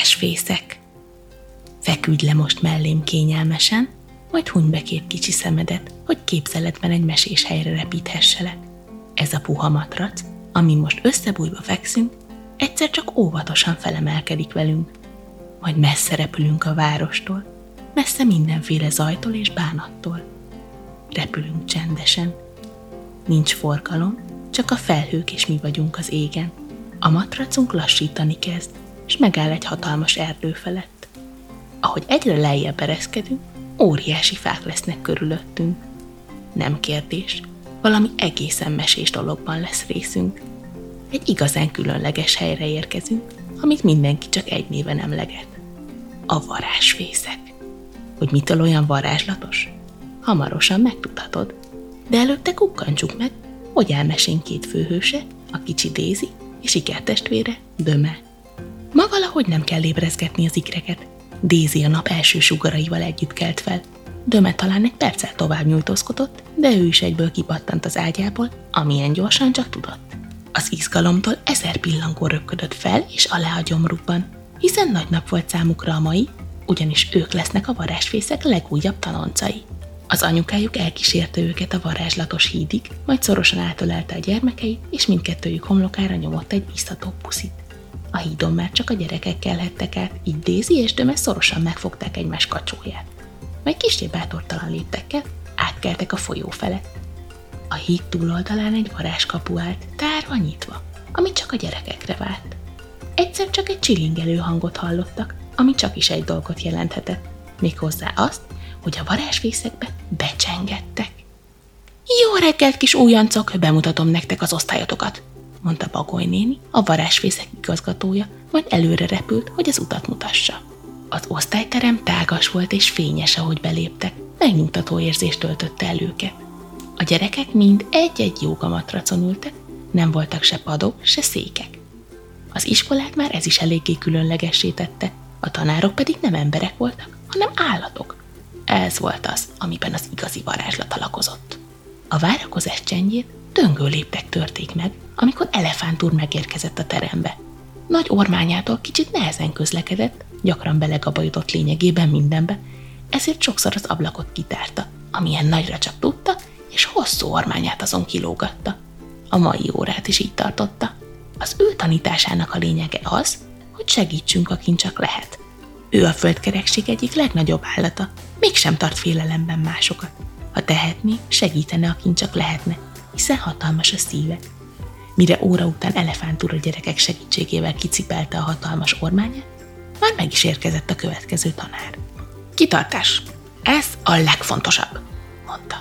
Varázsfészek. Feküdj le most mellém kényelmesen, majd huny be két kicsi szemedet, hogy képzeletben egy mesés helyre repíthesselek. Ez a puha matrac, amin most összebújva fekszünk, egyszer csak óvatosan felemelkedik velünk. Majd messze repülünk a várostól, messze mindenféle zajtól és bánattól. Repülünk csendesen. Nincs forgalom, csak a felhők és mi vagyunk az égen. A matracunk lassítani kezd, és megáll egy hatalmas erdő felett. Ahogy egyre lejjebb ereszkedünk, óriási fák lesznek körülöttünk. Nem kérdés, valami egészen mesés dologban lesz részünk. Egy igazán különleges helyre érkezünk, amit mindenki csak egy néven emleget. A varázsfészek. Hogy mitől olyan varázslatos? Hamarosan megtudhatod. De előtte kukkantsuk meg, hogy elmesén két főhőse, a kicsi Dézi és ikertestvére, Döme. Ma valahogy nem kell ébrezgetni az ikreket. Dézi a nap első sugaraival együtt kelt fel. Döme talán egy perccel tovább nyújtózkodott, de ő is egyből kipattant az ágyából, amilyen gyorsan csak tudott. Az izgalomtól ezer pillangó röpködött fel és alá a gyomrukban, hiszen nagy nap volt számukra a mai, ugyanis ők lesznek a varázsfészek legújabb tanoncai. Az anyukájuk elkísérte őket a varázslatos hídig, majd szorosan átölelte a gyermekeit, és mindkettőjük homlokára nyomott egy biztató puszit. A hídon már csak a gyerekek kelhettek át, így Dézi és Döme szorosan megfogták egymás kacsóját. Majd kisé bátortalan léptekkel átkeltek a folyó felett. A híd túloldalán egy varázskapu állt, tárva nyitva, ami csak a gyerekekre vált. Egyszer csak egy csilingelő hangot hallottak, ami csak is egy dolgot jelenthetett, méghozzá azt, hogy a varázsfészekbe becsengettek. Jó reggelt, kis újoncok, bemutatom nektek az osztályotokat, mondta Bagoly néni, a varázsfészek igazgatója, majd előre repült, hogy az utat mutassa. Az osztályterem tágas volt és fényes, ahogy beléptek, megnyugtató érzést töltötte el őket. A gyerekek mind egy-egy jogamatracon ültek, nem voltak se padok, se székek. Az iskolát már ez is eléggé különlegessé tette, a tanárok pedig nem emberek voltak, hanem állatok. Ez volt az, amiben az igazi varázslat alakozott. A várakozás csendjét döngő léptek törték meg, amikor Elefánt megérkezett a terembe. Nagy ormányától kicsit nehezen közlekedett, gyakran belegabajodott lényegében mindenbe, ezért sokszor az ablakot kitárta, amilyen nagyra csak tudta, és hosszú ormányát azon kilógatta. A mai órát is így tartotta. Az ő tanításának a lényege az, hogy segítsünk, akin csak lehet. Ő a földkerekség egyik legnagyobb állata, mégsem tart félelemben másokat. Ha tehetné, segítene, akin csak lehetne, hiszen hatalmas a szíve. Mire óra után elefántúra gyerekek segítségével kicipelte a hatalmas ormányát, már meg is érkezett a következő tanár. Kitartás! Ez a legfontosabb, mondta.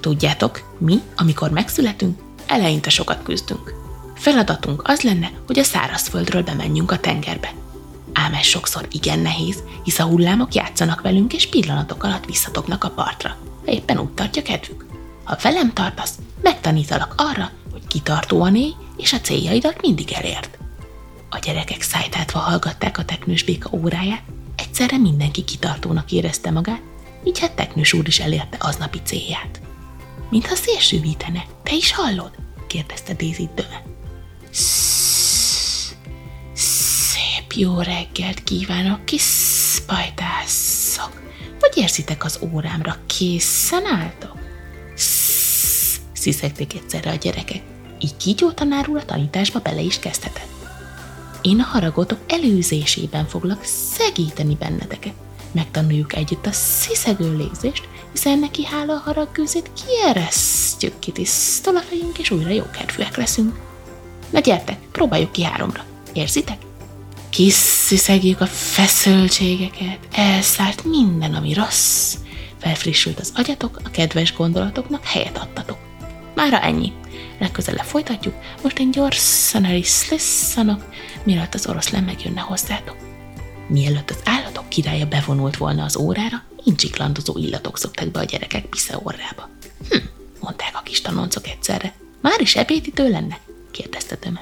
Tudjátok, mi, amikor megszületünk, eleinte sokat küzdünk. Feladatunk az lenne, hogy a szárazföldről bemenjünk a tengerbe. Ám ez sokszor igen nehéz, hisz a hullámok játszanak velünk, és pillanatok alatt visszatoknak a partra, ha éppen úgy tartja kedvük. Ha velem tartasz, megtanítalak arra, hogy kitartóan élj, és a céljaidat mindig elért. A gyerekek szájtátva hallgatták a teknős béka óráját, egyszerre mindenki kitartónak érezte magát, így hát teknős úr is elérte aznapi célját. Mintha szélsővítene, te is hallod? kérdezte Daisy tőle. Szép jó reggelt kívánok, kis spajtászok! Vagy érzitek az órámra, készen álltok? Sziszegték egyszerre a gyerekek. Így kígyó tanár a tanításba bele is kezdhetett. Én a haragotok előzésében foglak segíteni benneteket. Megtanuljuk együtt a sziszegő lézést, hiszen neki hála a haragkőzét kieresztjük kitisztol a fejünk, és újra jókedvűek leszünk. Na gyertek, próbáljuk ki háromra. Érzitek? Kisziszegjük a feszültségeket, elszállt minden, ami rossz. Felfrissült az agyatok, a kedves gondolatoknak helyet adtatok. Mára ennyi. Legközelebb folytatjuk, most én gyorsan el is szlisszanok, mielőtt az oroszlán megjönne hozzátok. Mielőtt az állatok királya bevonult volna az órára, incsiklandozó illatok szoktak be a gyerekek orrába. Hm, mondták a kis tanoncok egyszerre. Már is ebédítő lenne? kérdezte Döme.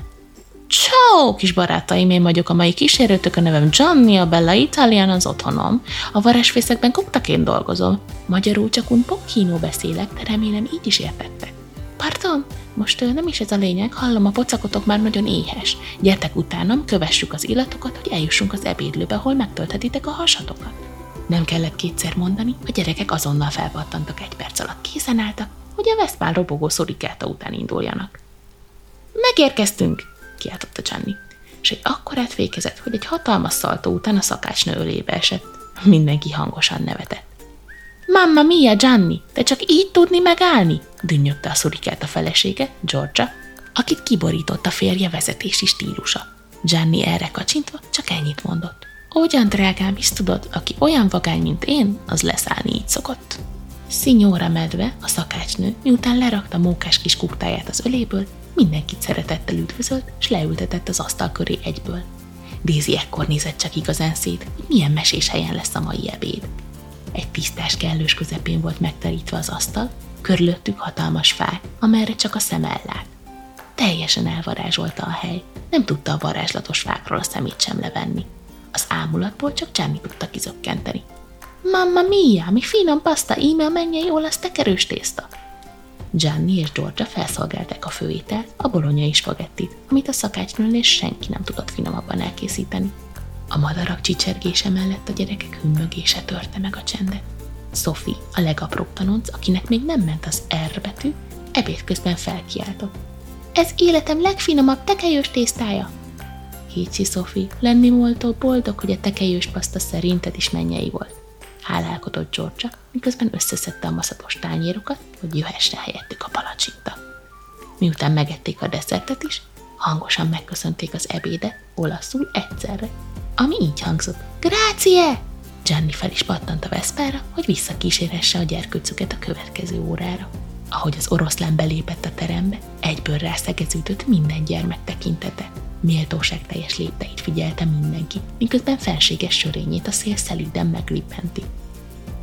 Ciao, kis barátaim, én vagyok a mai kísérőtök, a nevem Gianni, a Bella Italian az otthonom. A varázsfészekben koktaként dolgozom. Magyarul csak un pochino beszélek, de remélem így is értettek. Pardon, most nem is ez a lényeg, hallom, a pocakotok már nagyon éhes. Gyertek utánam, kövessük az illatokat, hogy eljussunk az ebédlőbe, ahol megtölthetitek a hasatokat. Nem kellett kétszer mondani, a gyerekek azonnal felpattantak egy perc alatt készen álltak, hogy a Veszpál robogó szorikáta után induljanak. Megérkeztünk, kiáltotta Gianni, és egy akkorát fékezett, hogy egy hatalmas szaltó után a szakácsnő ölébe esett. Mindenki hangosan nevetett. Mamma mia, Gianni, te csak így tudni megállni? dünnyögte a szurikát a felesége, Georgia, akit kiborított a férje vezetési stílusa. Gianni erre kacsintva csak ennyit mondott. Ugyan, drágám, is tudod, aki olyan vagány, mint én, az leszállni így szokott. Szinyóra medve, a szakácsnő, miután lerakta mókás kis kuktáját az öléből, mindenkit szeretettel üdvözölt, és leültetett az asztal köré egyből. Dézi ekkor nézett csak igazán szét, hogy milyen mesés helyen lesz a mai ebéd. Egy tisztás kellős közepén volt megterítve az asztal, körülöttük hatalmas fák, amerre csak a szem ellát. Teljesen elvarázsolta a hely, nem tudta a varázslatos fákról a szemét sem levenni. Az ámulatból csak Gianni tudta kizökkenteni. Mamma mia, mi finom paszta, íme a mennyei olasz tekerős tészta. Gianni és Georgia felszolgálták a főételt, a bolonyai spagettit, amit a szakácsnőnél senki nem tudott finomabban elkészíteni. A madarak csicsergése mellett a gyerekek hümmögése törte meg a csendet. Sophie, a legapróbb tanonc, akinek még nem ment az R betű, ebéd közben felkiáltott. Ez életem legfinomabb tekelyős tésztája! Héci Sophie, lenni voltó boldog, hogy a tekelyős paszta szerinted is mennyei volt. Hálálkodott Georgia, miközben összeszedte a maszatos tányérokat, hogy jöhesse helyettük a palacsinta. Miután megették a desszertet is, hangosan megköszönték az ebédet, olaszul egyszerre, ami így hangzott. Grácie! Gianni fel is pattant a Veszpára, hogy visszakísérhesse a gyerkőcüket a következő órára. Ahogy az oroszlán belépett a terembe, egyből rászegeződött minden gyermek tekintete. Méltóság teljes lépteit figyelte mindenki, miközben felséges sörényét a szél szelíden meglippenti.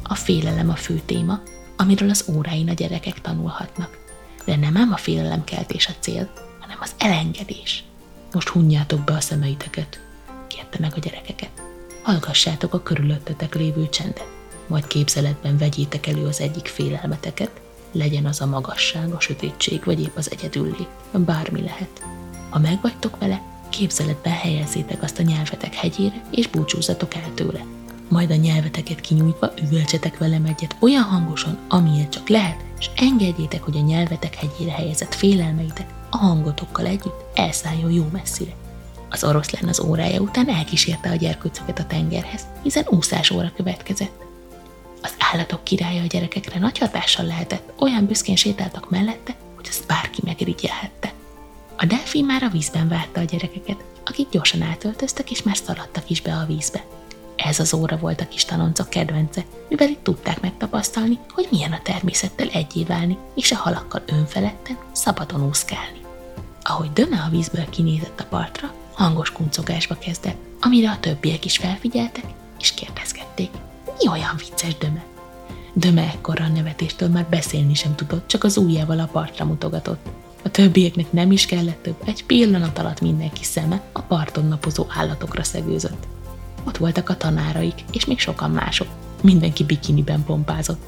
A félelem a fő téma, amiről az óráin a gyerekek tanulhatnak. De nem ám a félelemkeltés a cél, hanem az elengedés. Most hunjátok be a szemeiteket, kérte meg a gyerekeket. Hallgassátok a körülöttetek lévő csendet, majd képzeletben vegyétek elő az egyik félelmeteket, legyen az a magasság, a sötétség, vagy épp az egyedüllét, bármi lehet. Ha megvagytok vele, képzeletben helyezzétek azt a nyelvetek hegyére, és búcsúzzatok el tőle. Majd a nyelveteket kinyújtva üvöltsetek velem egyet olyan hangosan, amilyen csak lehet, és engedjétek, hogy a nyelvetek hegyére helyezett félelmeitek a hangotokkal együtt elszálljon jó messzire. Az oroszlán az órája után elkísérte a gyerkőcöket a tengerhez, hiszen úszás óra következett. Az állatok királya a gyerekekre nagy hatással lehetett, olyan büszkén sétáltak mellette, hogy azt bárki megirigyelhette. A delfin már a vízben várta a gyerekeket, akik gyorsan átöltöztek és már szaladtak is be a vízbe. Ez az óra volt a kis tanoncok kedvence, mivel itt tudták megtapasztalni, hogy milyen a természettel egyé válni, és a halakkal önfeledten szabadon úszkálni. Ahogy Döme a vízből kinézett a partra, hangos kuncogásba kezdett, amire a többiek is felfigyeltek, és kérdezgették, mi olyan vicces Döme? Döme ekkora a nevetéstől már beszélni sem tudott, csak az ujjával a partra mutogatott. A többieknek nem is kellett több, egy pillanat alatt mindenki szeme a parton napozó állatokra szegőzött. Ott voltak a tanáraik, és még sokan mások. Mindenki bikiniben pompázott.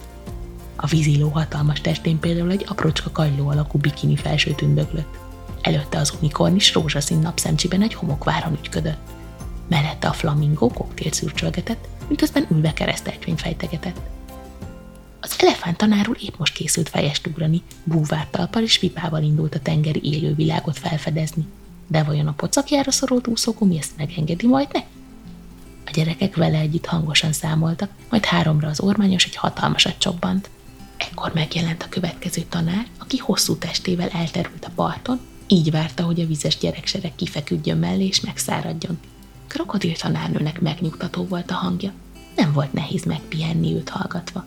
A víziló hatalmas testén például egy aprócska kagyló alakú bikini felső tündöklött. Előtte az unikornis rózsaszín napszemcsiben egy homokváron ügyködött. Mellette a flamingó koktélt szürcsölgetett, miközben ülve kereszteltvény fejtegetett. Az elefánt tanár úr épp most készült fejest ugrani, búvártalpal és pipával indult a tengeri élővilágot felfedezni. De vajon a pocakjára szorult úszógumi ezt megengedi majd neki? A gyerekek vele együtt hangosan számoltak, majd háromra az ormányos egy hatalmasat csobbant. Ekkor megjelent a következő tanár, aki hosszú testével elterült a parton, így várta, hogy a vizes gyereksereg kifeküdjön mellé és megszáradjon. Krokodil tanárnőnek megnyugtató volt a hangja. Nem volt nehéz megpihenni őt hallgatva.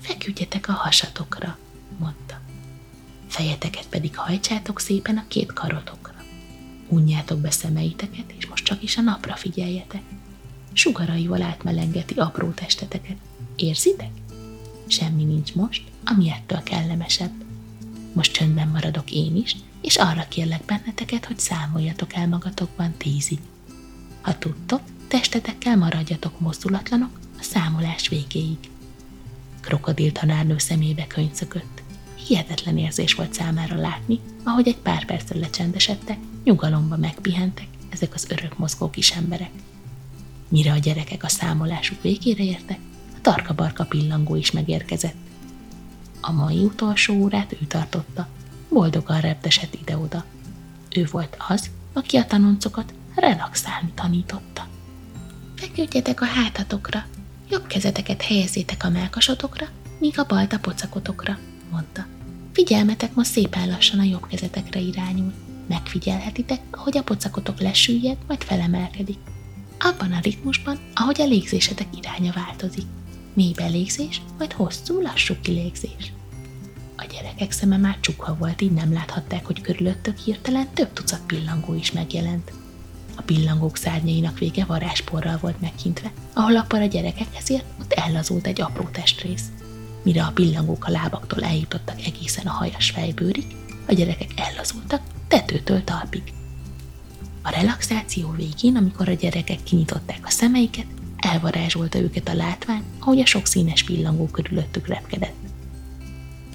Feküdjetek a hasatokra, mondta. Fejeteket pedig hajtsátok szépen a két karotokra. Unjátok be szemeiteket, és most csak is a napra figyeljetek. Sugaraival átmelengeti apró testeteket. Érzitek? Semmi nincs most, ami ettől kellemesebb. Most csöndben maradok én is, és arra kérlek benneteket, hogy számoljatok el magatokban tízig. Ha tudtok, testetekkel maradjatok mozdulatlanok a számolás végéig. Krokodil tanárnő szemébe könycögött. hihetetlen érzés volt számára látni, ahogy egy pár percre lecsendesedtek, nyugalomba megpihentek ezek az örök mozgó kis emberek. Mire a gyerekek a számolásuk végére értek, a tarka-barka pillangó is megérkezett. A mai utolsó órát ő tartotta, boldogan reptesett ide-oda. Ő volt az, aki a tanoncokat relaxálni tanította. Feküdjetek a hátatokra, jobb kezeteket helyezzétek a melkasotokra, míg a balt a pocakotokra, mondta. Figyelmetek most szépen lassan a jobb kezetekre irányul. Megfigyelhetitek, ahogy a pocakotok lesüllyed, majd felemelkedik. Abban a ritmusban, ahogy a légzésetek iránya változik. Mély belégzés, majd hosszú, lassú kilégzés. A gyerekek szeme már csukva volt, így nem láthatták, hogy körülöttök hirtelen több tucat pillangó is megjelent. A pillangók szárnyainak vége varázsporral volt megkintve, ahol a gyerekekhez ért, ott ellazult egy apró testrész. Mire a pillangók a lábaktól eljutottak egészen a hajas fejbőrig, a gyerekek ellazultak tetőtől talpig. A relaxáció végén, amikor a gyerekek kinyitották a szemeiket, elvarázsolta őket a látvány, ahogy a sok színes pillangó körülöttük repkedett.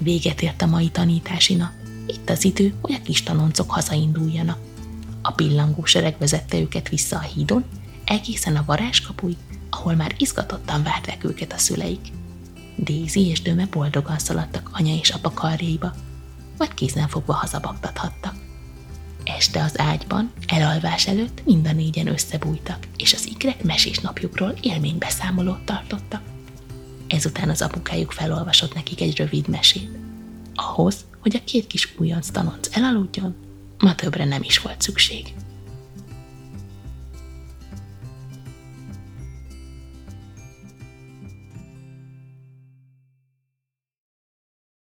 Véget ért a mai tanítási nap. Itt az idő, hogy a kis tanoncok hazainduljanak. A pillangó sereg vezette őket vissza a hídon, egészen a varázskapuj, ahol már izgatottan várták őket a szüleik. Dézi és Döme boldogan szaladtak anya és apa karjaiba, vagy kézen fogva hazabaktathattak. Este az ágyban, elalvás előtt mind a négyen összebújtak, és az ikrek mesés napjukról élménybeszámolót tartottak. Ezután az apukájuk felolvasott nekik egy rövid mesét. Ahhoz, hogy a két kis újonc tanonc elaludjon, ma többre nem is volt szükség.